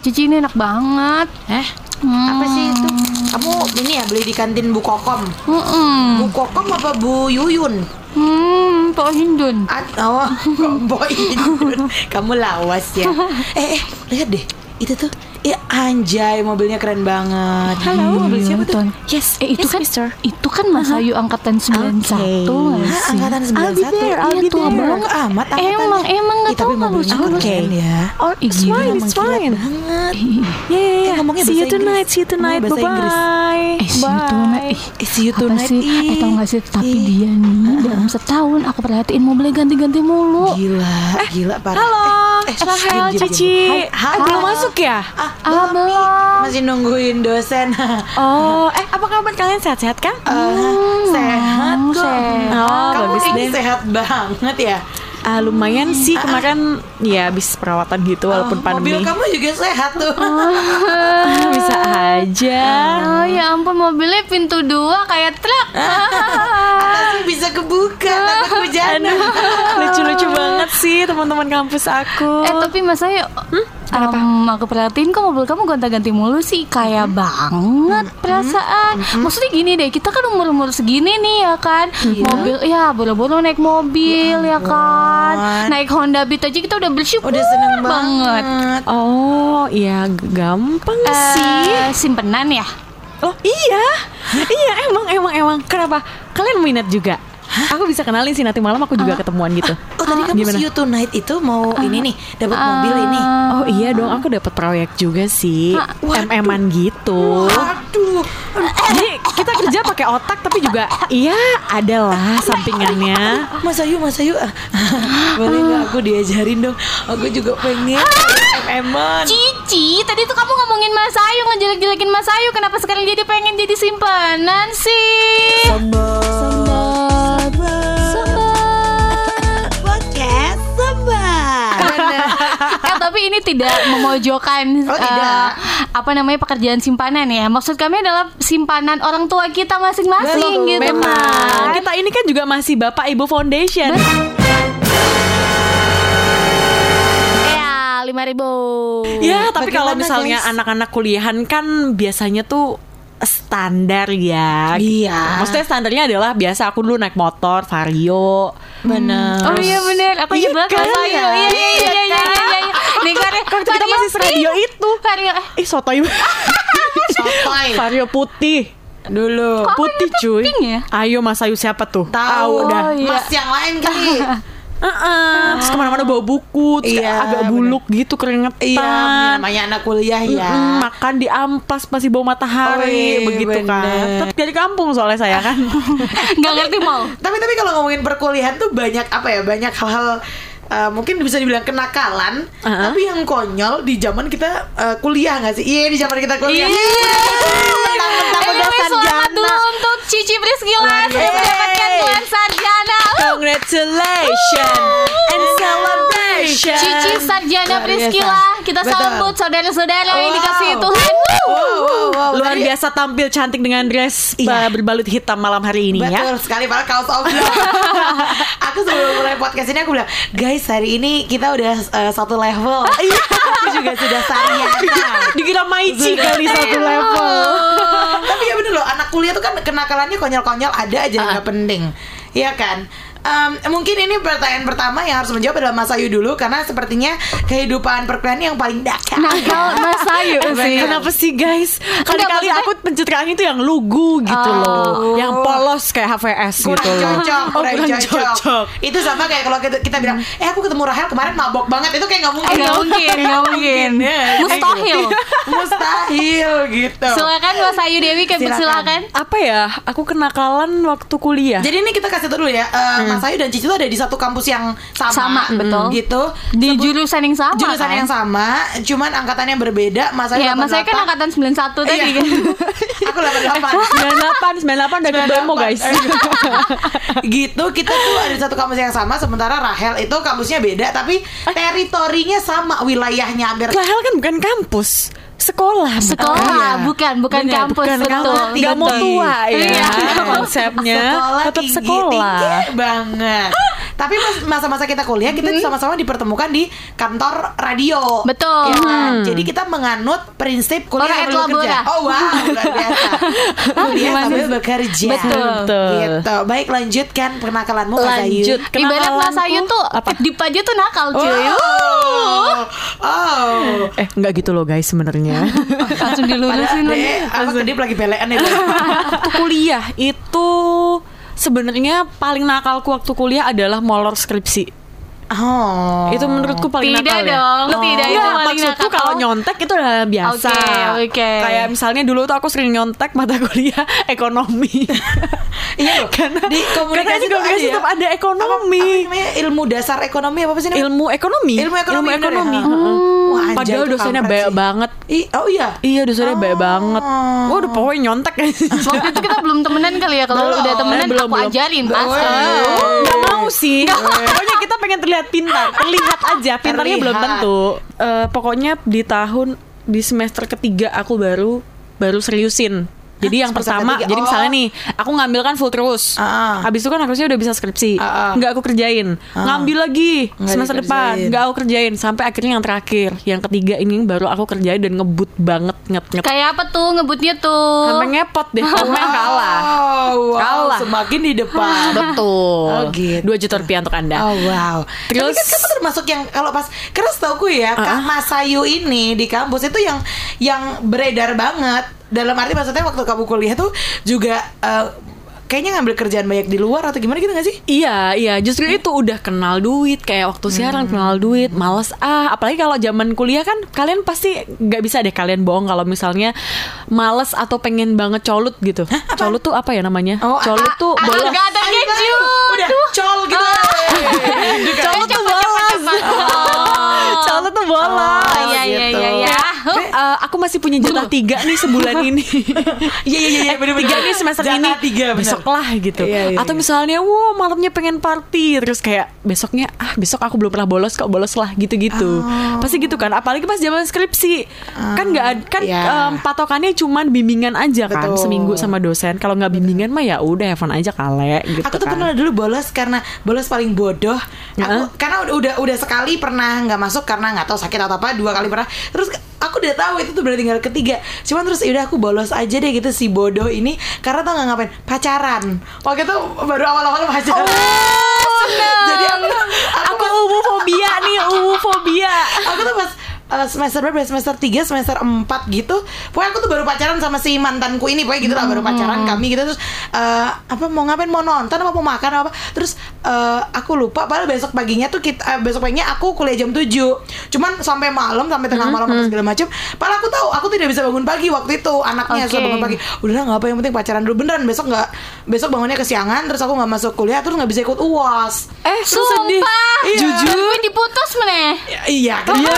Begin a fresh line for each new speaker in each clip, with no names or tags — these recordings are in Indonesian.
Cici ini enak banget.
Eh,
Hmm.
apa sih itu? Kamu ini ya beli di kantin Bu Kokom.
Mm-mm.
Bu Kokom apa Bu Yuyun?
Hmm, Pak Hindun.
Atau Boy Kamu lawas ya. Eh, eh, lihat deh. Itu tuh Ya anjay mobilnya keren banget
Halo,
mobil siapa tuh?
Yes,
Eh itu
yes,
kan
mister.
itu kan Mas Ayu angkatan 91 nggak
Hah,
sih?
angkatan 91
I'll be there, I'll
Iya
be
tuh,
there.
belum amat.
Emang emang nggak
Ih,
tahu
mobilnya
lucu.
keren ya
Oh, it's
gila,
fine, it's fine.
banget
Yeah, yeah,
Eh, ngomongnya
See you tonight,
Inggris.
see you tonight.
Inggris.
Bye-bye.
Eh, see you tonight. Ih,
Eh, see you
apa
tonight.
Eh, tau gak sih? Tapi dia nih dalam setahun aku perhatiin mobilnya ganti-ganti mulu.
Gila, gila parah.
Halo,
Eh,
Rahel. Cici.
Hai, hai.
Eh, belum masuk ya?
Ah,
Ah,
belum nih. Masih nungguin dosen.
Oh, eh apa kabar kalian sehat-sehat kan?
Eh, sehat
Hmm,
kok.
sehat.
Oh,
Kamu
bagus deh.
sehat banget ya.
Ah, lumayan sih kemarin ya habis perawatan gitu walaupun
Ah,
pandemi.
Mobil kamu juga sehat tuh.
Ah, bisa aja.
Oh ya ampun mobilnya pintu dua kayak truk.
Atasnya bisa kebuka takut hujan.
Lucu-lucu banget sih teman-teman kampus aku.
Eh tapi Mas Ayu, em, aku perhatiin kok mobil kamu gonta-ganti mulu sih kayak banget perasaan. Maksudnya gini deh, kita kan umur-umur segini nih ya kan, mobil ya buru-buru naik mobil ya, kan, naik Honda Beat aja kita udah bersyukur
Udah seneng
banget.
banget.
Oh, iya gampang sih.
Eh, simpenan ya?
Oh iya, iya emang emang emang. Kenapa? Kalian minat juga? Aku bisa kenalin sih nanti malam aku juga ketemuan gitu.
Oh tadi kamu
Gimana?
see you tonight itu mau ini nih dapat mobil ini.
Oh iya dong, aku dapat proyek juga sih,
Waduh.
MM-an gitu.
Aduh,
Jadi kita kerja pakai otak tapi juga iya ada lah sampingannya.
Mas Ayu, Mas Ayu, ah, boleh nggak aku diajarin dong? Aku juga pengen MM-an.
Cici, tadi tuh kamu ngomongin Mas Ayu, ngejelek-jelekin Mas Ayu Kenapa sekarang jadi pengen jadi simpanan sih?
Podcast
tapi ini tidak memojokkan
Oh,
eh,
tidak.
apa namanya pekerjaan simpanan ya. Maksud kami adalah simpanan orang tua kita masing-masing gitu
Memang
kan.
kita ini kan juga masih Bapak Ibu Foundation.
Ya, lima ribu.
Ya, tapi kalau misalnya anak-anak kuliahan kan biasanya tuh standar ya.
Iya.
Maksudnya standarnya adalah biasa aku dulu naik motor Vario.
Bener.
Oh iya bener, aku
Iya
juga
kan?
Iya iya iya.
Kita masih seradio itu.
Vario. eh,
Ih, sotoy.
Sotoy.
Vario putih.
Dulu.
Putih cuy.
ya?
Ayo Mas Ayu siapa tuh?
Tahu
dah.
Oh, iya.
Mas yang lain kali.
Heeh. Terus ke mana-mana bawa buku, terus
Iya,
agak
bener.
buluk gitu keringetan.
Iya, namanya anak kuliah ya.
Mm-mm, makan di amplas pasti bau matahari
Oh, iya,
begitu kan.
bener.
Tetap dari kampung soalnya saya kan.
Nggak ngerti mau.
Tapi tapi kalau ngomongin perkuliahan tuh banyak apa ya? Banyak hal-hal uh, mungkin bisa dibilang kenakalan,
Uh-huh.
tapi yang konyol di zaman kita uh, kuliah nggak sih? Iya di zaman kita kuliah.
Iya.
Mentang-mentang udah
Anyway, selamat
sarjana.
dulu untuk Cici Priscila sudah mendapatkan gelar sarjana. Uh.
Congratulations and celebration.
Cici Sarjana Priscila, kita
Betul.
sambut saudara-saudara yang
Wow.
dikasih Tuhan.
Wow, wow, wow.
Luar
Tadi-
biasa tampil cantik dengan dress
Iya.
uh, berbalut hitam malam hari ini
Betul
ya.
sekali padahal kaos aku sebelum mulai podcast ini aku bilang, guys hari ini kita udah uh, satu level. aku juga sudah sarjana.
Dikira Maici kali satu level.
Tapi ya bener loh, anak kuliah tuh kan kenakalannya konyol-konyol ada aja yang nggak penting, Iya kan? Em, mungkin ini pertanyaan pertama yang harus menjawab adalah Mas Ayu dulu karena sepertinya kehidupan perkuliahan yang paling dakar.
Nakal Mas Ayu sih.
Kenapa sih guys? Kali-kali
maksudnya-
aku pencitraan itu yang lugu gitu loh, yang polos kayak HVS
kurang
gitu loh.
cocok,
Oh,
kurang
kurang
cocok.
cocok.
Itu sama kayak kalau kita, kita bilang, eh aku ketemu Rahel kemarin mabok banget, itu kayak nggak mungkin.
Nggak mungkin, nggak mungkin.
ya.
Mustahil.
Mustahil gitu.
Silakan Mas Ayu Dewi
Silakan.
silakan.
Apa ya? Aku kenakalan waktu kuliah.
Jadi ini kita kasih tahu dulu ya, eh, Mas Ayu dan Cici tuh ada di satu kampus yang sama,
Sama, betul.
Gitu.
Di jurusan yang sama
Jurusan
kan?
yang sama, cuman angkatannya berbeda. Mas Ayu
Ya, Mas Ayu kan
88.
angkatan 91 tadi
Iya.
kan.
Aku 88.
98 98 dari demo guys.
gitu kita tuh ada di satu kampus yang sama sementara Rahel itu kampusnya beda tapi teritorinya sama wilayahnya hampir
Rahel kan bukan kampus, sekolah.
Sekolah,
iya.
bukan bukan
Bener,
kampus
bukan
betul.
kampus. Nggak mau tua ya
Iya.
konsepnya.
sekolah
Tetap
tinggi,
sekolah.
tinggi banget Tapi masa-masa kita kuliah kita sama-sama dipertemukan di kantor radio.
Betul.
Ya kan? Jadi kita menganut prinsip kuliah
Orang
sambil bekerja. Oh wow, luar biasa. kuliah
Gimana
sambil bekerja.
Betul.
Betul.
Gitu. Baik lanjutkan penakalanmu Kak Zayu.
Lanjut.
Ibarat Mas Ayu tuh
apa?
Dip aja tuh nakal cuy.
Oh. oh.
Eh, nggak gitu loh guys sebenarnya.
Langsung dilurusin lagi.
aku tadi lagi pelean itu.
waktu kuliah itu sebenarnya paling nakalku waktu kuliah adalah molor skripsi.
Oh.
Itu menurutku paling
Tidak
nakal ya.
dong, tidak itu
Enggak,
paling
maksudku
nakal.
kalau nyontek itu udah biasa.
Oke, oke.
Kayak misalnya dulu tuh aku sering nyontek mata kuliah ekonomi.
Iya loh.
karena
di
karena
komunikasi tuh
komunikasi
ada ya?
tetap ada ekonomi.
apa ilmu dasar ekonomi apa sih namanya?
ilmu ekonomi.
Ilmu ekonomi, ya?
ekonomi.
Hmm.
heeh.
Wah, anjay,
Padahal dosennya banyak
sih.
banget.
Ih, oh iya.
Iya dosennya banyak
Oh.
banget. Wah udah pokoknya nyontek
Waktu itu kita belum temenan kali ya. Kalau udah temenan
Eh, belum,
aku
belum.
ajarin pasti.
Oh.
Gak mau sih Pokoknya kita pengen terlihat pintar Terlihat aja Pintarnya belum
Terlihat.
tentu Eh, Pokoknya di tahun Di semester ketiga aku baru Baru seriusin jadi yang pertama,
ketiga?
jadi
Oh.
misalnya nih, aku ngambil kan full terus.
Ah.
Habis itu kan harusnya udah bisa skripsi.
Ah, ah.
Nggak aku kerjain.
Ah.
Ngambil lagi
Nggak
semester depan.
dikerjain.
Nggak aku kerjain. Sampai akhirnya yang terakhir. Yang ketiga ini baru aku kerjain dan ngebut banget. Nget-nget.
Kayak apa tuh ngebutnya tuh?
Sampai ngepot deh. Komen kalah.
Oh, wow.
Kalah.
Semakin di depan.
Betul.
Oh, gitu.
2 juta rupiah untuk Anda.
Oh wow. Terus
Terus-
kan kamu termasuk yang kalau pas karena setahu gue ya Kak Mas Ayu ini di kampus itu yang yang beredar banget. Dalam arti maksudnya waktu kamu kuliah tuh juga eh, kayaknya ngambil kerjaan banyak di luar atau gimana gitu gak sih?
Iya, iya, justru itu udah kenal duit kayak waktu siaran kenal duit, males ah, apalagi kalau zaman kuliah kan kalian pasti nggak bisa deh kalian bohong kalau misalnya males atau pengen banget colut gitu. Colut tuh apa ya namanya?
Oh,
colut
ah,
tuh
ah,
bolos.
Agak ada
Ayo,
keju.
Udah col gitu.
Colut tuh bolos. Colut tuh bolos.
Oh, iya iya
gitu.
iya iya.
Eh, eh, aku masih punya jatah tiga nih sebulan ini.
Iya iya iya
Eh,
bener-bener.
tiga nih semester
Jatah
ini
tiga bener.
besok lah gitu
Iya, iya,
atau
iya.
misalnya wow malamnya pengen party terus kayak besoknya ah besok aku belum pernah bolos kok bolos lah gitu-gitu pasti gitu kan apalagi pas zaman skripsi kan nggak kan
iya.
em, patokannya cuman bimbingan aja kan
Betul.
seminggu sama dosen kalau nggak bimbingan mah ya udah fun aja kale gitu
Aku tuh
kan
pernah dulu bolos karena bolos paling bodoh. Aku
Heeh.
karena udah udah udah sekali pernah nggak masuk karena nggak tahu sakit atau apa. Dua kali pernah. Terus aku udah tahu itu tuh berarti tinggal ketiga. Cuman terus udah aku bolos aja deh gitu si bodoh ini karena tau nggak ngapain pacaran. Waktu itu baru awal-awal pacaran. Jadi aku
aku ubu fobia nih ubu fobia
aku tuh pas uh, semester berapa ya? semester 3 semester 4 gitu. Pokoknya aku tuh baru pacaran sama si mantanku ini pokoknya gitu lah baru pacaran kami gitu. Terus uh, apa mau ngapain? Mau nonton apa? Mau makan apa? Terus uh, aku lupa padahal besok paginya tuh kita uh, besok paginya aku kuliah jam 7 cuman sampai malam sampai tengah malam atau segala macam padahal aku tahu aku tidak bisa bangun pagi waktu itu. Anaknya
Oke.
suka bangun pagi. Udah nggak apa yang penting pacaran dulu. Beneran besok nggak besok bangunnya kesiangan terus aku nggak masuk kuliah terus nggak bisa ikut uas
eh terus sedih.
Sumpah.
Iya.
Jujur. Diputus meneh.
iya
Iya,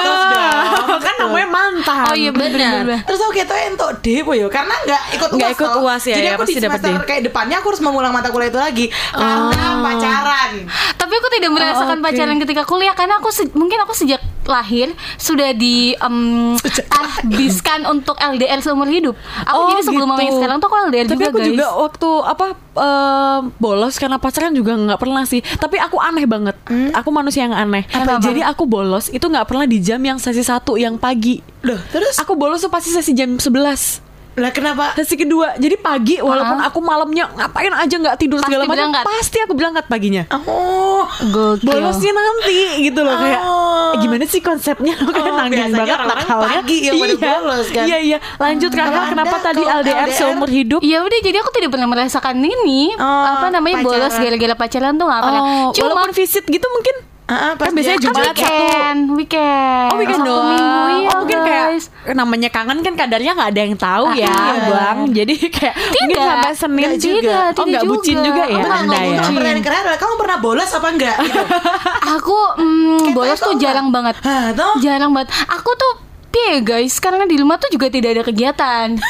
dong.
kan namanya mantan.
Oh iya benar.
Terus aku kayak tuh entuk deh yo karena nggak ikut uas
Nggak ikut
toh.
UAS ya,
Jadi
ya,
aku
pasti
di semester kayak depannya aku harus mengulang mata kuliah itu lagi karena pacaran.
Tapi aku tidak merasakan pacaran ketika kuliah karena aku mungkin aku sejak lahir sudah di em, habiskan untuk LDR seumur hidup. Aku
Oh,
jadi sebelum
gitu.
mama yang sekarang tuh aku LDR
Tapi
juga
aku
guys.
juga waktu apa eh, bolos karena pacaran juga nggak pernah sih. Tapi aku aneh banget. Aku manusia yang aneh.
Apa?
Jadi aku bolos itu nggak pernah di jam yang sesi satu yang pagi.
Loh, terus
Aku bolos tuh pasti sesi jam 11
lah kenapa?
Sesi kedua Jadi pagi walaupun aku malamnya ngapain aja nggak tidur
Pasti
segala macam. Pasti aku berangkat paginya
Oh,
Gokil.
Bolosnya nanti gitu loh kayak
Oh.
eh, gimana sih konsepnya Aku kayak
Oh, biasanya
banget nakalnya
pagi yang pada
iya,
bolos, kan?
Iya iya Lanjut Kakak kenapa tadi LDR,
LDR
seumur hidup
Ya udah jadi aku tidak pernah merasakan ini
Oh,
apa namanya
pacaran.
bolos gara-gara pacaran tuh nggak pernah.
Oh,
Cuma
walaupun visit gitu mungkin
Ah, ah, pas
Kan biasanya
dia-
Jumat
Jumat.
weekend, weekend.
Oh weekend
Sabtu
doang
Minggu, iya,
Oh mungkin kayak
guys.
Namanya kangen kan kadarnya nggak ada yang tahu
Ah,
ya
iya.
Bang Jadi kayak Mungkin
Tidak.
sampai Senin
Tidak
juga Oh
tidak
nggak bucin
juga.
ya
Oh,
Anda ya
pertanyaan keren adalah kamu pernah bolos apa enggak? Gitu.
Aku mm,
Kayak
bolos tuh jarang banget.
Hah?
Jarang banget. Aku tuh piye guys, karena di rumah tuh juga tidak ada kegiatan.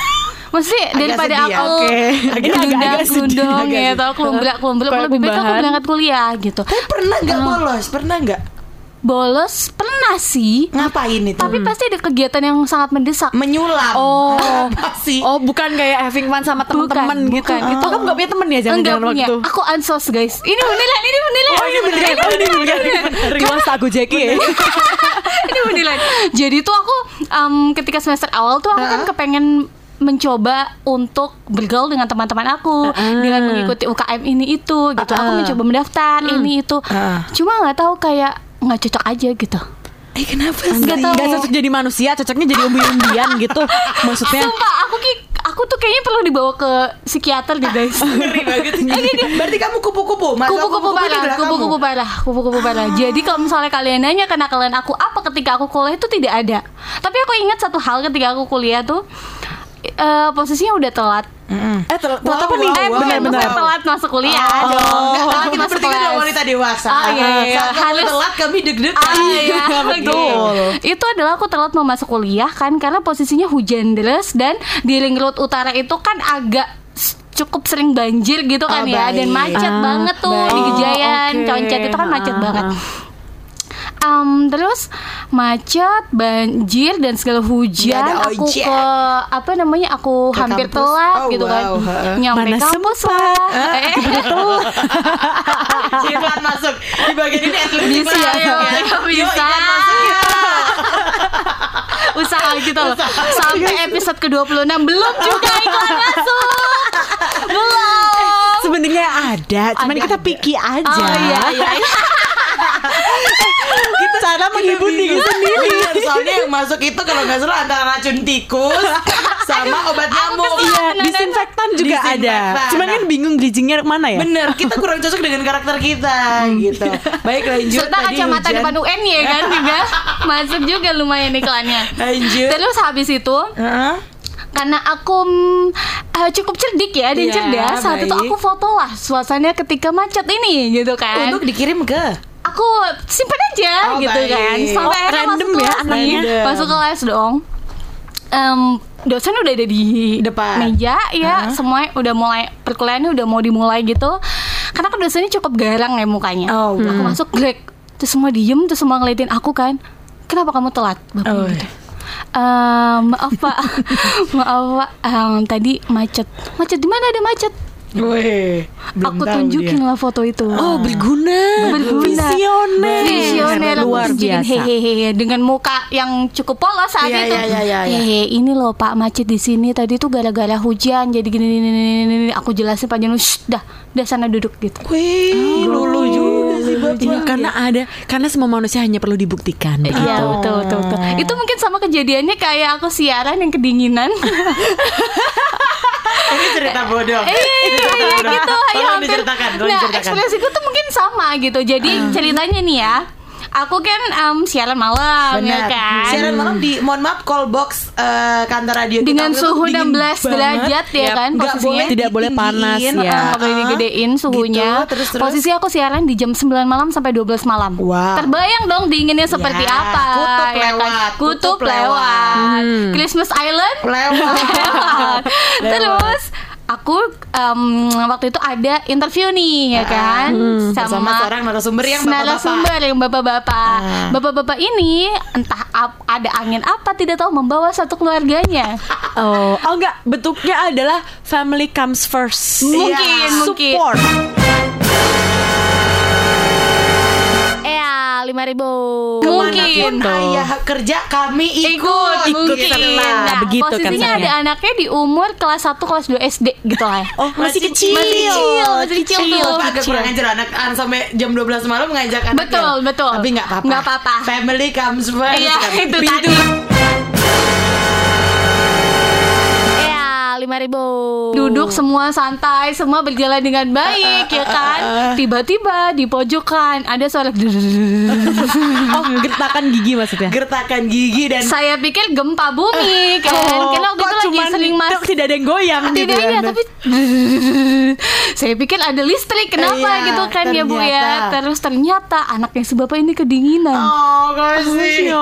Maksudnya
Agak
daripada
sedih ya.
aku
Oke. Ini agak-agak sedih,
glundung
agak
ya,
sedih.
atau kelumbrak
Kayak
lebih baik aku berangkat kuliah gitu.
Tapi pernah nggak bolos? Pernah nggak?
Bolos pernah sih.
Ngapain itu?
Tapi pasti ada kegiatan yang sangat mendesak.
menyulam.
Oh,
Apa sih?
oh bukan kayak having fun sama teman-teman
Bukan,
gitu.
bukan.
Itu kamu gak punya temen ya
Enggak
jangan-jangan
punya.
waktu.
Aku ansos guys. Ini beneran, ini beneran.
Oh ini beneran, oh ini beneran. Riwas aku Jackie ya.
ini beneran. Jadi tuh aku em, ketika semester awal tuh aku kan kepengen mencoba untuk bergaul dengan teman-teman aku dengan mengikuti UKM ini itu gitu. Aku mencoba mendaftar ini itu.
Uh.
Cuma nggak tahu kayak nggak cocok aja gitu.
Eh kenapa sih?
Nggak tahu.
Gak cocok jadi manusia, cocoknya jadi umbi-umbian gitu. Maksudnya
Sumpah aku ki aku tuh kayaknya perlu dibawa ke psikiater deh guys.
Ngeri banget. Berarti kamu kupu-kupu,
kupu-kupu parah, kupu-kupu parah, kupu-kupu parah. Jadi kalau misalnya kalian nanya kenakalan aku apa ketika aku kuliah itu tidak ada. Tapi aku ingat satu hal ketika aku kuliah tuh eh, posisinya udah telat.
eh tel-
Wow,
apa nih?
wow,
eh
wow,
bukan
wow.
bukan telat masuk kuliah
Oh,
dong.
enggak,
Telat
kita
masuk
berarti kan
kelas.
udah wanita dewasa.
Ah, iya, iya.
Saat
Harus-
telat kami deg-degan.
Ah, iya,
betul.
Itu adalah aku telat mau masuk kuliah kan karena posisinya hujan deras dan di ring road utara itu kan agak cukup sering banjir gitu kan
Oh,
ya dan
baik.
macet
Ah,
banget tuh
baik.
di Gejayan,
Oh, oke.
Concat itu kan macet
Ah,
banget. Em, terus macet, banjir dan segala hujan. Aku ke apa namanya? Aku
Ke
hampir
kampus?
telat
Oh,
gitu
wow.
kan.
Heeh.
Nyampe
Mana
kampus
sempat.
lah. Eh,
Iklan masuk di bagian ini at least
Bisa,
ya.
bisa.
ya.
usaha gitu loh. Sampai episode ke-26 belum juga iklan masuk. Belum.
Sebenarnya ada, cuman
Ada,
kita
ada.
picky aja.
Oh iya iya.
Kita cara menghibur diri sendiri.
Soalnya yang masuk itu kalau nggak salah antara racun tikus sama obat nyamuk.
Iya,
Nah, nah,
disinfektan juga ada. Cuman kan bingung bridgingnya mana ya?
Bener, kita kurang cocok dengan karakter kita gitu. Baik lanjut
Serta
tadi
kacamata depan UN ya kan juga masuk juga lumayan iklannya.
Lanjut.
Terus habis itu
Heeh.
karena aku eh, cukup cerdik ya dan
Iya,
cerdas saat itu
baik.
aku foto lah suasana ketika macet ini gitu kan
Untuk dikirim ke
aku simpen aja
Oh,
gitu
baik.
kan. Sampai
Oh, random
masuk
ya
kelas.
anaknya.
nih.
Random.
masuk kelas dong. Em, dosen udah ada di
Depan.
meja ya semua udah mulai perkuliahannya udah mau dimulai gitu. Karena kan dosennya cukup garang ya mukanya.
Oh,
aku masuk Greg terus semua diem terus semua ngeliatin aku kan. Kenapa kamu telat? Bapak
Oh.
gitu. Em, maaf pak. Maaf pak. Em, tadi macet. Macet di mana ada macet
Weh, belum
aku tunjukin
dia.
lah foto itu
Oh, berguna.
berguna
Visioner.
visioner
luar biasa.
hehehe dengan muka yang cukup polos saat
Iya,
itu
iya, iya, iya, iya.
hehe ini loh pak macet di sini tadi tuh gara-gara hujan jadi gini gini, gini, gini, aku jelasin panjang Shh, dah dah sana duduk gitu
Wih, lulu juga sih bapak.
Iya, karena ada karena semua manusia hanya perlu dibuktikan.
Iya
begitu.
betul, betul betul Itu mungkin sama kejadiannya kayak aku siaran yang kedinginan
Ini cerita bodoh.
Eh, iya, iya, gitu ayo
Tolong
hampir.
diceritakan,
Nah
diceritakan.
ekspresiku tuh mungkin sama gitu Jadi ceritanya nih ya Aku kan em, siaran malam ya
Benar.
kan
Siaran malam di mohon maaf call box eh, kantor radio kita
dengan
itu
suhu
dingin
16
banget.
derajat ya
Yap,
kan posisinya
boleh
Tidak boleh panas ya.
Ah, nggak boleh
Ah,
digedein suhunya.
gitu. Terus, terus.
Posisi aku siaran di jam 9 malam sampai 12 malam.
Wow.
Terbayang dong dinginnya seperti
Ya,
apa.
kutub
ya kan?
lewat,
Kutub,
kutub
lewat.
Hmm.
Christmas Island
lewat.
lewat. Terus aku em, waktu itu ada interview nih ya kan
Sama seorang narasumber yang bapak-bapak.
narasumber yang bapak-bapak.
Ah.
Bapak-bapak ini entah ap- ada angin apa tidak tahu membawa satu keluarganya.
Oh, oh enggak, bentuknya adalah family comes first.
Mungkin,
Iya.
mungkin.
Support.
Lima ribu. Mungkin.
ayah kerja kami ikut.
Ikut, mungkin.
serta.
Nah,
begitu
posisinya
konsepnya.
ada anaknya di umur kelas 1, kelas 2 SD gitu lah. ya.
Oh, masih, kecil.
Masih kecil, masih kecil tuh.
Pak, agak kurang ajar anak an sampai jam 12 malam ngajak anak
Betul, betul.
Tapi nggak apa-apa
Nggak apa-apa.
Family comes first
Iya,
kan.
itu tadi. Lima ribu. Duduk semua santai, semua berjalan dengan baik, ya kan? Tiba-tiba di pojokan ada suara.
Oh, gertakan gigi maksudnya.
gertakan gigi dan
Saya pikir gempa bumi, kan? Karena waktu itu lagi sering mas
tidak- tidak ada yang goyang gitu
tidak
ya.
iya tapi saya pikir ada listrik kenapa
Iya,
gitu kan ya bu ya terus ternyata anaknya si bapak ini kedinginan
Oh kasih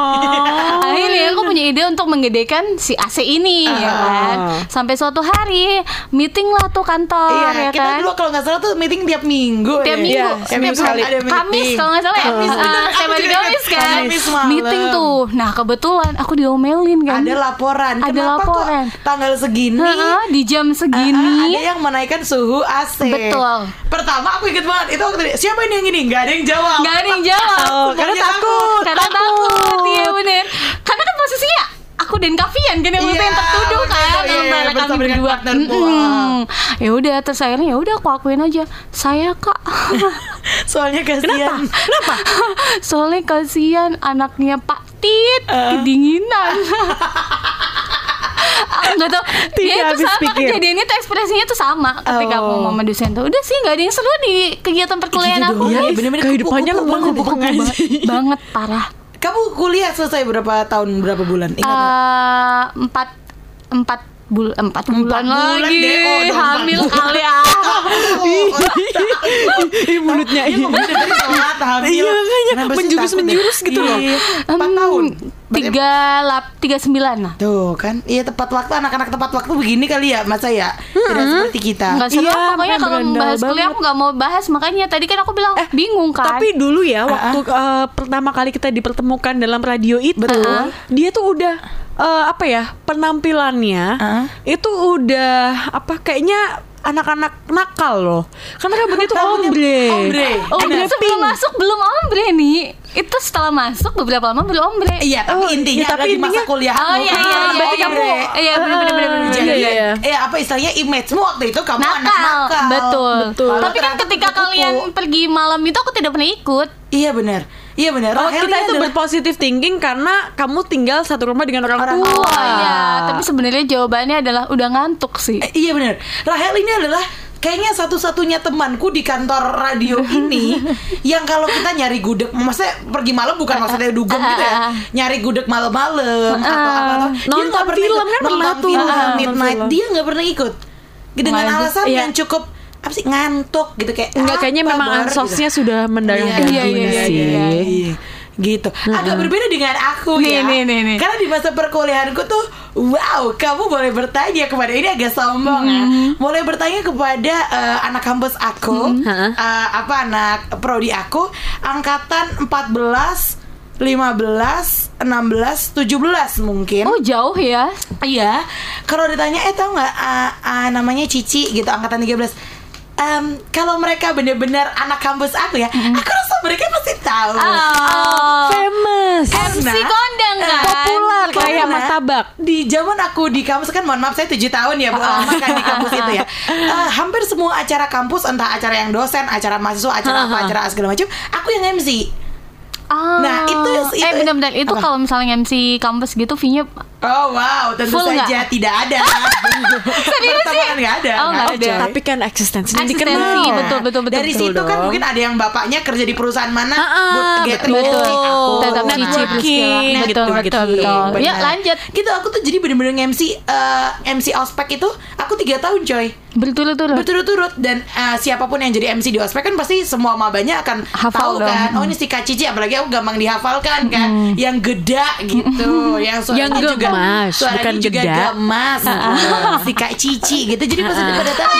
punya ide untuk menggedekan si AC ini ya
Ah.
kan. Sampai suatu hari meeting lah tuh kantor
Iya,
ya
kita
kan.
dulu kalau nggak salah tuh meeting tiap minggu
Tiap
ya.
minggu,
Iya,
Tiap minggu
sekali.
ada meeting.
Kamis kalau nggak salah ya.
Kamis,
hari
juga
Kamis kan.
Kamis malam.
Meeting tuh. Nah kebetulan aku diomelin kan.
Ada laporan.
Ada
Kenapa
laporan.
kok tanggal segini?
Heeh, di jam
Ah,
segini.
ada yang menaikkan suhu AC.
Betul.
Pertama aku inget banget itu waktu siapa ini yang ini? Gak ada yang jawab.
Gak ada yang jawab.
Oh, karena takut.
Karena takut, iya bener. Karena kan posisinya aku dan Kavian kan yang
Iya,
waktu yang tertuduh kan
itu, iya,
antara kami berdua. Ya udah terus akhirnya ya udah aku akuin aja. Saya kak.
Soalnya kasihan.
Kenapa?
Soalnya kasihan anaknya Pak Tit
Eh.
kedinginan. Aku nggak tahu
Tidak
ya itu
habis
sama
pikir.
kejadiannya tuh ekspresinya tuh sama ketika aku
Oh.
ngomong sama dosen tuh udah sih nggak ada yang seru di kegiatan perkuliahan
Gitu
aku
dong,
Iya,
iya, bener-bener
kehidupannya
kupu-kupu banget.
banget
parah
Kamu kuliah selesai berapa tahun berapa bulan? Ingat?
Eh, empat empat bul empat bulan
bulan
lagi
deh, oh,
hamil kali ah
Ih, mulutnya
Iya,
ini.
ngomongnya dari telat hamil.
Iya, makanya menjurus-menjurus
takut ya?
gitu loh.
Iya, Empat
Em,
tahun.
Tiga lap tiga sembilan lah
Tuh kan, iya tepat waktu anak-anak tepat waktu begini kali ya, masa ya tidak seperti kita.
nggak seru
Iya,
pokoknya kalau
berandal
bahas kuliah
banget.
aku nggak mau bahas makanya tadi kan aku bilang bingung kan
Tapi dulu ya waktu eh, pertama kali kita dipertemukan dalam radio itu,
Betul.
dia tuh udah eh, apa ya penampilannya
Ah.
itu udah apa kayaknya anak-anak nakal loh. Karena rambutnya tuh ombre.
ombre.
Oh,
Benar.
sebelum masuk belum ombre nih. Itu setelah masuk beberapa lama belum ombre.
Iya, tapi
Oh,
intinya
iya, tapi
di masa kuliah.
Oh iya iya iya.
berarti
iya,
kamu-
iya, iya benar benar benar benar.
Jadi,
Iya, iya, iya.
eh apa istilahnya image-mu waktu itu kamu anak
nakal,
nakal.
betul.
Betul.
Tapi kan ketika kalian pergi malam itu aku tidak pernah ikut.
Iya benar. Iya benar.
Oh,
Rahel
kita itu
adalah-
berpositif thinking karena kamu tinggal satu rumah dengan orang,
Orang
tua.
tua.
Oh iya, tapi sebenarnya jawabannya adalah udah ngantuk sih.
Eh, iya benar. Rahel ini adalah kayaknya satu-satunya temanku di kantor radio ini yang kalau kita nyari gudeg, maksudnya pergi malam bukan maksudnya dugem gitu ya, nyari gudeg malam-malam atau apa atau
Nonton film kan pernah
nonton
tuh.
film,
Ah, nonton
midnight
film.
dia nggak pernah ikut dengan alasan
Iya.
yang cukup apa sih ngantuk gitu kayak
Enggak kayaknya memang
Bar,
ansosnya
gitu.
sudah mendarah
Iya,
daging
iya, iya,
sih.
iya,
Iya. gitu agak berbeda dengan aku
Nih,
ya
nih, nih, nih.
karena di masa perkuliahanku tuh wow kamu boleh bertanya kepada ini agak sombong ya boleh bertanya kepada eh, anak kampus aku
Hah?
eh, apa anak prodi aku angkatan 14 15, 16, 17 mungkin.
Oh jauh ya?
Iya, kalau ditanya eh tau nggak ah, ah, namanya Cici gitu angkatan 13 Em, kalau mereka benar-benar anak kampus aku ya, aku rasa mereka pasti tahu.
Oh,
Famous.
MC
Karena-
kondang kan?
Populer kayak martabak.
Di zaman aku di kampus kan, mohon maaf saya 7 tahun ya bu lama kan di kampus itu ya. Eh, hampir semua acara kampus, entah acara yang dosen, acara mahasiswa, acara apa, acara segala macam, aku yang MC.
Ah.
Nah, itu- itu-
eh benar-benar itu kalau misalnya MC kampus gitu fee-nya
Oh wow, tentu
Full
saja
nggak?
tidak ada.
Serius sih?
kan nggak ada.
Oh, nggak ada.
Tapi kan eksistensinya
Eksistensi,
dikenal.
betul, betul, betul,
Dari
betul
situ kan mungkin ada yang bapaknya kerja di perusahaan mana,
Ah, ah,
buat gathering
betul.
gathering aku.
Tetap
Nah,
Cici
networking,
Priscilla.
gitu,
Betul, betul,
gitu.
betul. Ya lanjut
Gitu aku tuh jadi bener-bener MC eh, MC ospek itu aku tiga tahun coy
Berturut-turut
berturut-turut dan eh, siapa pun yang jadi MC di ospek kan pasti semua mabanya akan
Hafal
tahu
dong.
kan oh ini si Kak Cici apalagi aku gampang dihafalkan kan yang geda gitu yang suaranya
Yang
juga
gemas,
suaranya
bukan
juga
geda.
gemas. Si Kak Cici gitu. Jadi pas pada tahu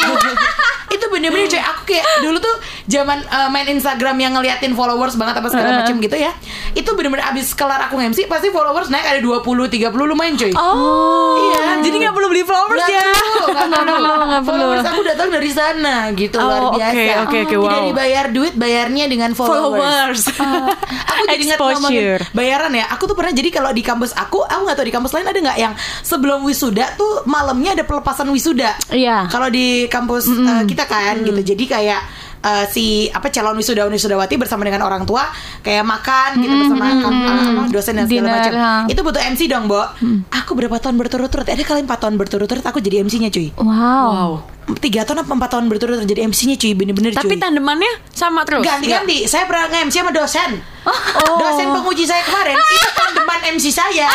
itu bener-bener coy aku kayak dulu tuh zaman eh, main Instagram yang ngeliatin followers banget apa segala macam gitu ya itu bener-bener abis kelar aku MC pasti followers naik ada 20 30 lumayan coy
Oh,
Iya.
Jadi nggak perlu beli flowers
Nggak
ya?
perlu, perlu. Followers aku datang dari sana gitu
Oh,
luar
oke,
biasa.
oke, oke,
Tidak
wow.
dibayar duit, bayarnya dengan followers. aku jadi ingat ngomongin bayaran ya. Aku tuh pernah jadi kalau di kampus aku, aku nggak tahu di kampus lain ada nggak yang sebelum wisuda tuh malamnya ada pelepasan wisuda.
Iya.
Kalau di kampus eh, kita kan gitu. Jadi kayak eh, si apa calon wisuda wisudawati bersama dengan orang tua kayak makan gitu bersama kam- apa, dosen dan segala macam.
ha.
Itu butuh MC dong, Bo. Aku berapa tahun berturut-turut? Ada kali 4 tahun berturut-turut aku jadi MC-nya, cuy.
Wow,
Tiga tahun apa empat tahun berturut-turut jadi MC-nya, cuy. Bener-bener, cuy.
Tapi tandemannya sama terus.
ganti-ganti. Saya pernah nge-MC sama dosen. Dosen penguji saya kemarin itu kan teman MC saya.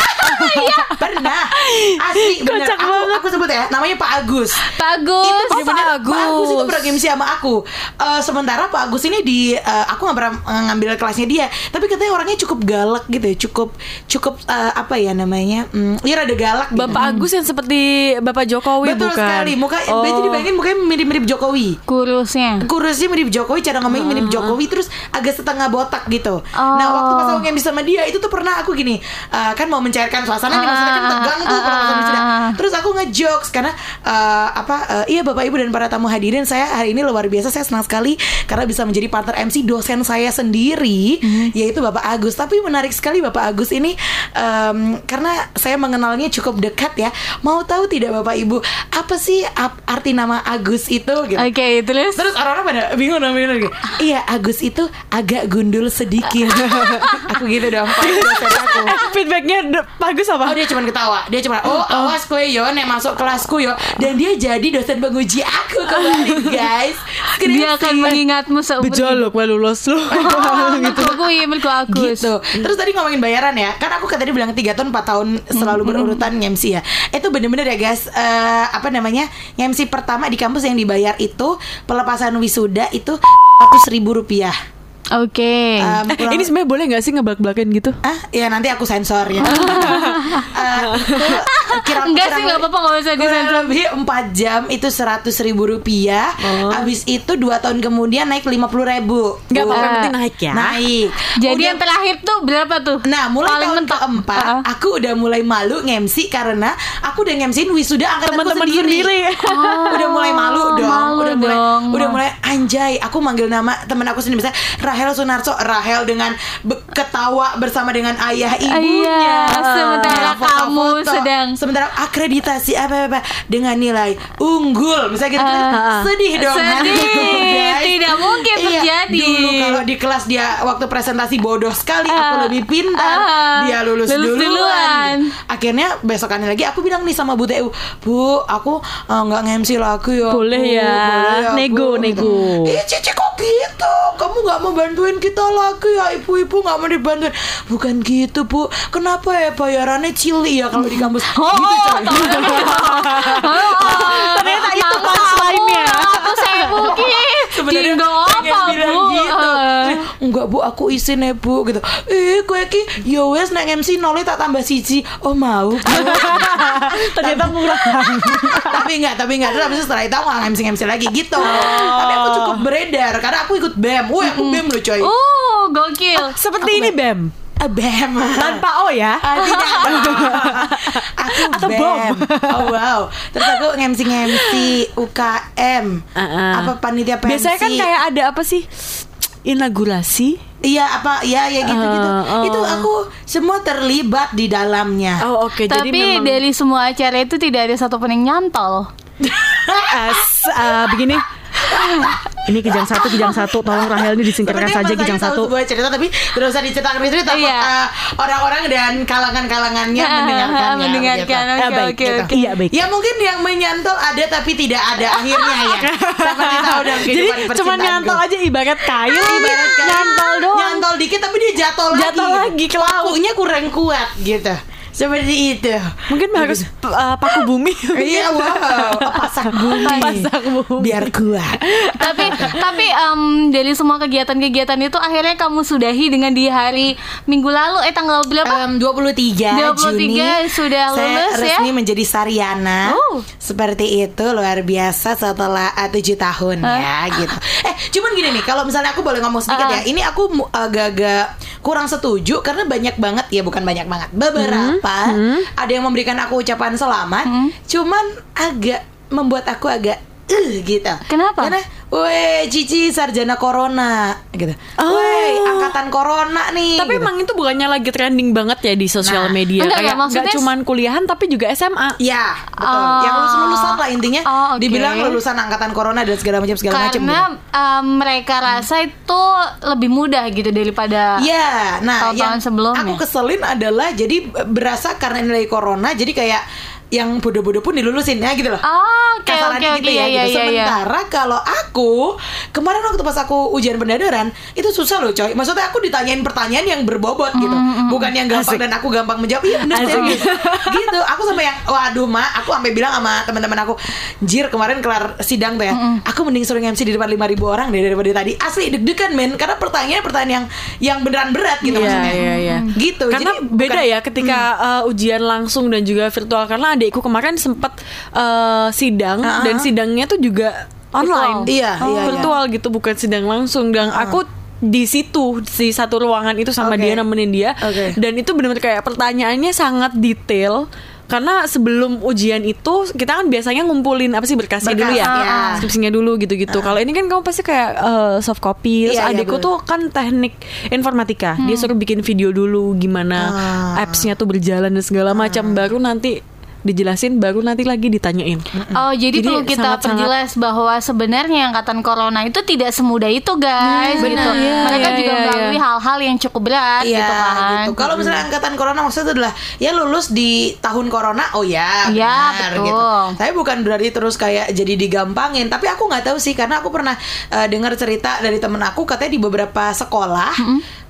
Pernah. Asli bener.
Kocak
Aku,
banget.
aku sebut ya, namanya Pak Agus.
Bagus.
Itu bener-bener
Pak
Pak Agus itu
Agus.
pernah MC sama aku. Eh, sementara Pak Agus ini di eh, aku nggak pernah eh, ngambil kelasnya dia, tapi katanya orangnya cukup galak gitu ya, cukup cukup eh, apa ya namanya? Hmm, ya rada galak gitu.
Bapak Agus yang seperti Bapak Jokowi
Betul
bukan?
sekali. Muka
Oh.
jadi bayangin mukanya mirip-mirip Jokowi.
Kurusnya.
Kurusnya mirip Jokowi, cara ngomongnya mirip Jokowi terus agak setengah botak gitu.
Oh.
Nah, waktu pas aku ngemsi sama dia itu tuh pernah aku gini, eh, kan mau mencairkan suasana nih maksudnya kan tegang tuh kalau pas wisuda.
Ah.
Terus aku ngejokes karena eh, apa eh, iya Bapak Ibu dan para tamu hadirin saya hari ini luar biasa saya senang sekali karena bisa menjadi partner MC dosen saya sendiri yaitu Bapak Agus. Tapi menarik sekali Bapak Agus ini em, karena saya mengenalnya cukup dekat ya. Mau tahu tidak Bapak Ibu apa sih arti nama Agus itu gitu.
Oke, terus
Terus orang-orang pada bingung gitu. Iya Agus itu agak gundul sedikit. aku gitu dong. Aku.
Feedbacknya bagus apa?
Oh dia cuma ketawa Dia cuma Oh awas kue yo Nek masuk kelasku yo Dan dia jadi dosen penguji aku kembali guys
dia akan mengingatmu seumur
Bejolok gue lulus lu.
gitu. Aku iya mergo Agus.
gitu. Terus tadi ngomongin bayaran ya, kan aku kan tadi bilang 3 tahun 4 tahun selalu berurutan MC ya. Itu bener-bener ya guys, eh, apa namanya MC pertama di kampus yang dibayar itu pelepasan wisuda itu ratus ribu rupiah.
Oke.
Em,
Eh,
kurang-
ini sebenarnya boleh nggak sih ngebelak-belakin gitu?
Ah, ya nanti aku sensor ya. Eh, kira
Enggak sih, nggak apa-apa, nggak usah
kurang
disensor.
lebih 4 jam itu seratus ribu rupiah.
Oh.
Habis itu dua tahun kemudian naik lima puluh ribu.
Nggak
Tuh.
apa-apa, penting naik ya.
Naik.
Jadi
Udah-
yang terakhir tuh berapa tuh?
Nah, mulai
Paling
tahun
mentok.
keempat,
Ah.
aku udah mulai malu nge-MC karena aku udah nge-MC-in wisuda angkatanku
Teman-teman
sendiri.
sendiri.
udah mulai malu dong,
malu
udah mulai
dong.
udah mulai anjay, aku manggil nama temen aku sendiri misalnya Rahel Sunarso, Rahel dengan be- ketawa bersama dengan ayah ibunya.
Iya, sementara
Yang foto-foto.
kamu sedang-
sementara akreditasi apa apa dengan nilai unggul misalnya gitu
Ah.
sedih dong
Sedih.
hatiku, guys.
Tidak mungkin
Iya,
terjadi.
dulu kalau di kelas dia waktu presentasi bodoh sekali aku
Ah.
lebih pintar
Ah.
dia lulus,
Lulus
duluan.
duluan.
akhirnya besokannya lagi aku bilang nih sama Bu TU Bu aku eh, nggak nge-MC lagi ya
Boleh ya.
Boleh
Nego,
Bu."
nego.
gitu. Ih Cici kok gitu kamu nggak mau bantuin kita lagi ya ibu-ibu nggak mau dibantuin. Bukan gitu Bu. Kenapa ya bayarannya cili ya kalau di kampus?
Oh,
gitu coy.
Ternyata itu punchline-nya.
Saya mungkin.
sebenarnya
apa, Bu?
gitu
Eh.
enggak bu aku isin ya bu gitu eh kue ki yo wes neng MC nolnya tak tambah siji oh mau.
Ternyata murah.
tapi enggak tapi enggak terus setelah itu aku nggak MC MC lagi gitu tapi aku cukup beredar karena aku ikut bem wah aku bem loh coy
Oh, gokil.
Seperti ini Bem.
Ah, bem
Tanpa O ya.
Ah, tidak aku
Atau
bem.
bom.
oh wow terus aku ngemsi ngemsi UKM
Uh-uh.
apa panitia pensi
Biasanya kan kayak ada apa sih? Inaugurasi.
Iya apa ya ya gitu gitu.
Uh, oh.
Itu aku semua terlibat di dalamnya.
Oh oke, jadi
Tapi
memang
dari semua acara itu tidak ada satupun yang nyantol.
As- ah, begini. Ini kijang satu, kijang satu. Tolong Rahel ini disingkirkan saja kijang satu.
sebuah cerita tapi tidak usah diceritakan di sini takut
Iya.
uh, orang-orang dan kalangan-kalangannya
Ah,
mendengarkannya.
mendengarkan.
gitu.
Ya,
Oke,
baik.
oke, oke.
Iya baik.
Ya mungkin yang menyantol ada tapi tidak ada akhirnya ya. Seperti tahu dalam
Jadi cuma nyantol aja ibarat kail,
Ibarat kayak
nyantol doang.
Nyantol dikit tapi dia jatuh lagi.
Jatuh lagi ke laut.
Pakunya kurang kuat gitu. Seperti itu.
Mungkin harus uh, paku bumi.
Iya wow, pasak bumi.
Pasak bumi.
Biar kuat.
tapi tapi em, dari semua kegiatan-kegiatan itu akhirnya kamu sudahi dengan di hari Minggu lalu eh tanggal berapa?
Em, 23,
23
Juni
sudah
saya
lulus ya?
resmi menjadi Sariana
Oh.
seperti itu luar biasa setelah uh, tujuh tahun ya gitu eh cuman gini nih kalau misalnya aku boleh ngomong sedikit
Ah.
ya ini aku agak-agak kurang setuju karena banyak banget ya bukan banyak banget beberapa ada yang memberikan aku ucapan selamat
Hmm.
cuman agak membuat aku agak uh, gitu
Kenapa?
karena Weh, Cici sarjana corona gitu.
Oh.
Weh, angkatan corona nih.
Tapi
gitu.
emang itu bukannya lagi trending banget ya di sosial
Nah,
media.
enggak,
Kayak
enggak,
cuman kuliahan tapi juga SMA.
Ya, betul.
Oh.
Yang lulusan lulusan lah intinya.
Oh, oke.
Dibilang lulusan angkatan corona dan segala macam segala macam.
Karena
gitu.
em, mereka rasa itu lebih mudah gitu daripada
Iya, nah
tahun-tahun
yang
sebelumnya.
aku keselin adalah jadi berasa karena nilai corona, jadi kayak yang bodoh-bodoh pun dilulusin ya gitu loh.
Oh, oke
Kasarannya
oke
gitu
oke
ya,
iya
gitu.
iya iya.
Sementara kalau aku kemarin waktu pas aku ujian pendadaran itu susah loh coy. Maksudnya aku ditanyain pertanyaan yang berbobot gitu, bukan yang gampang
Asik.
dan aku gampang menjawab. Iya bener
Asik.
serius. gitu. Aku sampai yang waduh mak, aku sampai bilang sama teman-teman aku, jir kemarin kelar sidang tuh ya, aku mending suruh MC di depan 5000 orang deh daripada tadi. Asli deg-degan men, karena pertanyaan pertanyaan yang yang beneran berat gitu
Iya,
maksudnya.
iya, iya.
Gitu.
Karena
Jadi
beda
bukan-
ya ketika uh, ujian langsung dan juga virtual karena adikku kemarin sempat uh, sidang
Ah,
dan
ah.
sidangnya tuh juga online.
Iya, iya, iya.
virtual gitu bukan sidang langsung dan aku di situ di satu ruangan itu sama
Oke.
dia nemenin dia
Oke.
dan itu benar-benar kayak pertanyaannya sangat detail karena sebelum ujian itu kita kan biasanya ngumpulin apa sih berkasnya
Berkas,
dulu ya,
iya.
skripsinya dulu gitu-gitu. Kalau ini kan kamu pasti kayak uh, soft copy. Terus
Iya, iya,
adikku
betul.
tuh kan teknik informatika. Dia suruh bikin video dulu gimana
Ah.
appsnya tuh berjalan dan segala macam. Baru nanti dijelasin, baru nanti lagi ditanyain.
Oh, jadi,
Jadi
perlu kita
sangat-sangat-
perjelas bahwa sebenarnya angkatan corona itu tidak semudah itu, guys,
Hmm,
gitu.
Iya,
Mereka
iya,
juga
iya,
melalui
iya.
hal-hal yang cukup berat
Iya
gitu kan.
gitu. Kalau misalnya angkatan corona maksudnya adalah ya lulus di tahun corona, oh ya,
Iya,
benar
betul.
gitu. Tapi bukan berarti terus kayak jadi digampangin. Tapi aku nggak tahu sih karena aku pernah eh, dengar cerita dari temen aku katanya di beberapa sekolah,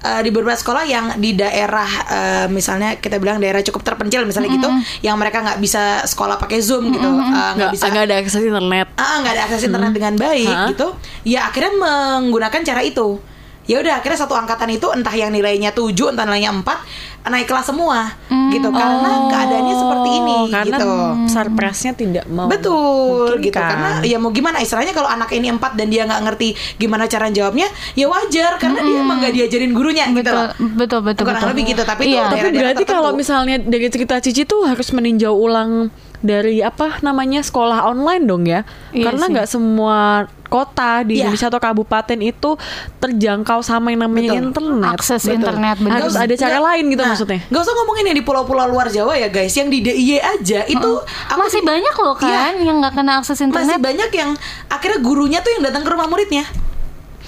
eh, di beberapa sekolah yang di daerah eh, misalnya kita bilang daerah cukup terpencil misalnya gitu, yang mereka nggak bisa sekolah pakai zoom gitu, eh, nggak
Nggak
bisa
nggak ada akses internet.
ah nggak ada akses internet dengan baik
Hah?
gitu. Ya akhirnya menggunakan cara itu ya udah akhirnya satu angkatan itu entah yang nilainya 7 entah nilainya 4 naik kelas semua gitu karena keadaannya seperti ini
Oh, karena
gitu
sarpresnya tidak mau.
Betul gitu karena ya mau gimana istilahnya kalau anak ini empat dan dia nggak ngerti gimana cara jawabnya ya wajar karena dia emang nggak diajarin gurunya gitu
betul,
loh
betul, betul,
Kurang
betul.
lebih gitu, tapi itu
iya.
udah-
Tapi berarti
tertentu.
kalau misalnya dari cerita Cici tuh harus meninjau ulang dari apa namanya sekolah online dong ya?
Iya
Karena nggak semua kota di
Iya.
Indonesia atau kabupaten itu terjangkau sama yang namanya
Betul.
internet.
akses
Betul.
internet benar.
Harus ada cara
Nggak-
lain gitu
nah,
maksudnya.
Gak usah ngomongin yang di pulau-pulau luar Jawa ya guys Yang di DIY aja itu aku
Masih
sih-
banyak loh kan yang nggak kena akses
Masih
internet.
banyak yang akhirnya gurunya tuh yang datang ke rumah muridnya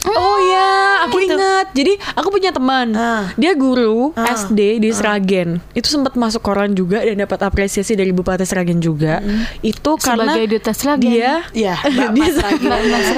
Oh ya, aku
Gitu.
ingat. Jadi aku punya teman,
Ah.
dia guru
Ah.
SD di Sragen. Itu sempat masuk koran juga dan dapat apresiasi dari Bupati Sragen juga. Itu karena
Sebagai duta Sragen.
dia
Iya, Mbak
dia,
Sragen.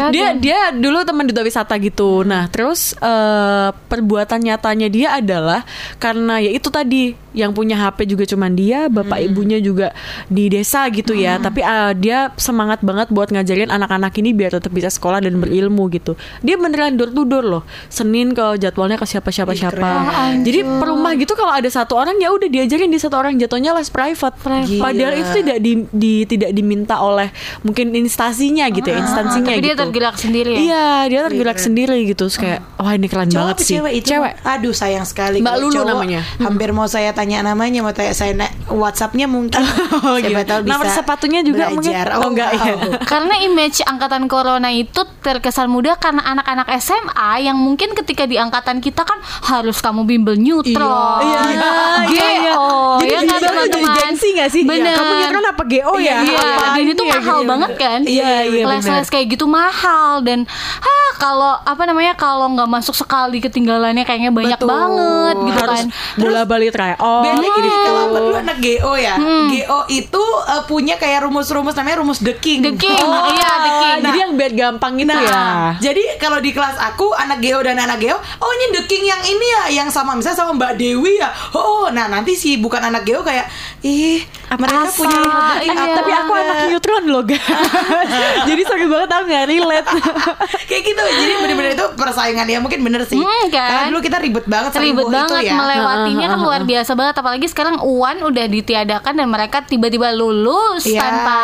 Dia dia dulu teman duta wisata gitu. Nah, terus eh, perbuatan nyatanya dia adalah karena ya itu tadi yang punya HP juga cuman dia, bapak ibunya juga di desa gitu ya. Tapi eh, dia semangat banget buat ngajarin anak-anak ini biar tetap bisa sekolah dan berilmu gitu. Dia beneran door to door loh. Senin ke jadwalnya ke siapa-siapa
Ih,
siapa.
keren.
Jadi per rumah gitu kalau ada satu orang ya udah diajarin di satu orang jatuhnya les private.
Gila.
Padahal itu tidak di, di- tidak diminta oleh mungkin instasinya gitu ya, instansinya
Tapi dia
gitu.
tergerak sendiri ya?
Iya, dia tergerak sendiri gitu. Terus kayak wah ini keren
Cowok
banget sih.
cewek itu?
Cewek.
Aduh sayang sekali
Mbak Lulu
cowok,
namanya.
Hampir mau saya tanya namanya Mau tanya saya Whatsappnya mungkin
Oh,
Siapa
gitu.
tahu bisa
Nomor sepatunya juga mungkin?
belajar.
Oh, enggak ya.
wow.
Karena image angkatan corona itu terkesan mudah karena anak-anak SMA yang mungkin ketika di angkatan kita kan harus kamu bimbel neutral.
Iya, iya,
GO,
iya, iya. Jadi
ya kan
jadi- jadi
teman-teman.
gengsi nggak sih?
Bener.
Kamu neutral apa GO ya?
Iya,
Apaan
dan itu
ya,
mahal
gitu.
banget kan?
Iya, iya,
Les-les kayak gitu mahal dan ah kalau apa namanya kalau nggak masuk sekali ketinggalannya kayaknya banyak
Betul.
banget gitu
Harus
kan.
bola balik try on.
Beda gini
gitu.
kalau dulu anak GO ya GO itu eh, punya kayak rumus-rumus namanya rumus the king
The King, iya The King.
Jadi yang biar gampang itu
Nah,
ya.
jadi kalau di kelas aku anak Geo dan anak Geo, oh ini The King yang ini ya, yang sama misalnya sama Mbak Dewi ya. Oh, nah nanti si bukan anak Geo kayak, ih mereka
Asa,
punya
iya.
apa?"
Tapi aku anak neutron loh guys. Jadi sakit banget aku nggak relate.
kayak gitu. Jadi bener-bener itu persaingan ya mungkin bener sih.
Hmm, kan?
Karena dulu kita ribet banget
ribet banget
itu ya.
melewatinya kan luar biasa banget apalagi sekarang UAN udah ditiadakan dan mereka tiba-tiba lulus
Iya.
tanpa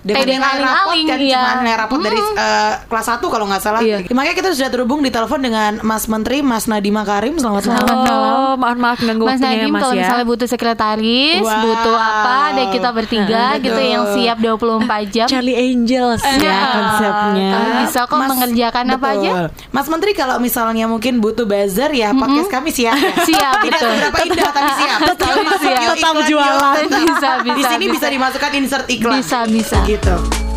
dengan rapot
aling-aling
kan
iya.
cuma nilai rapot dari eh, kelas 1 kalau nggak salah.
Iya.
Makanya kita sudah terhubung di telepon dengan Mas Menteri Mas Nadiem Makarim. Selamat malam.
Oh, maaf maaf ganggu
Mas
waktunya
Nadiem
Mas
kalau
ya.
misalnya butuh sekretaris,
Wow.
butuh apa, deh kita bertiga
Betul.
gitu yang siap 24 jam.
Charlie Angels ya
Iya.
konsepnya.
Kami bisa kok mengerjakan apa
betul.
aja.
Mas Menteri kalau misalnya mungkin butuh buzzer ya podcast kami siap. ya.
Siap,
Tidak
betul.
seberapa indah tapi siap.
Tetap
Tetap
iklan,
jualan.
Bisa, bisa,
Di sini
bisa.
bisa dimasukkan insert iklan.
Bisa, bisa.
Gitu.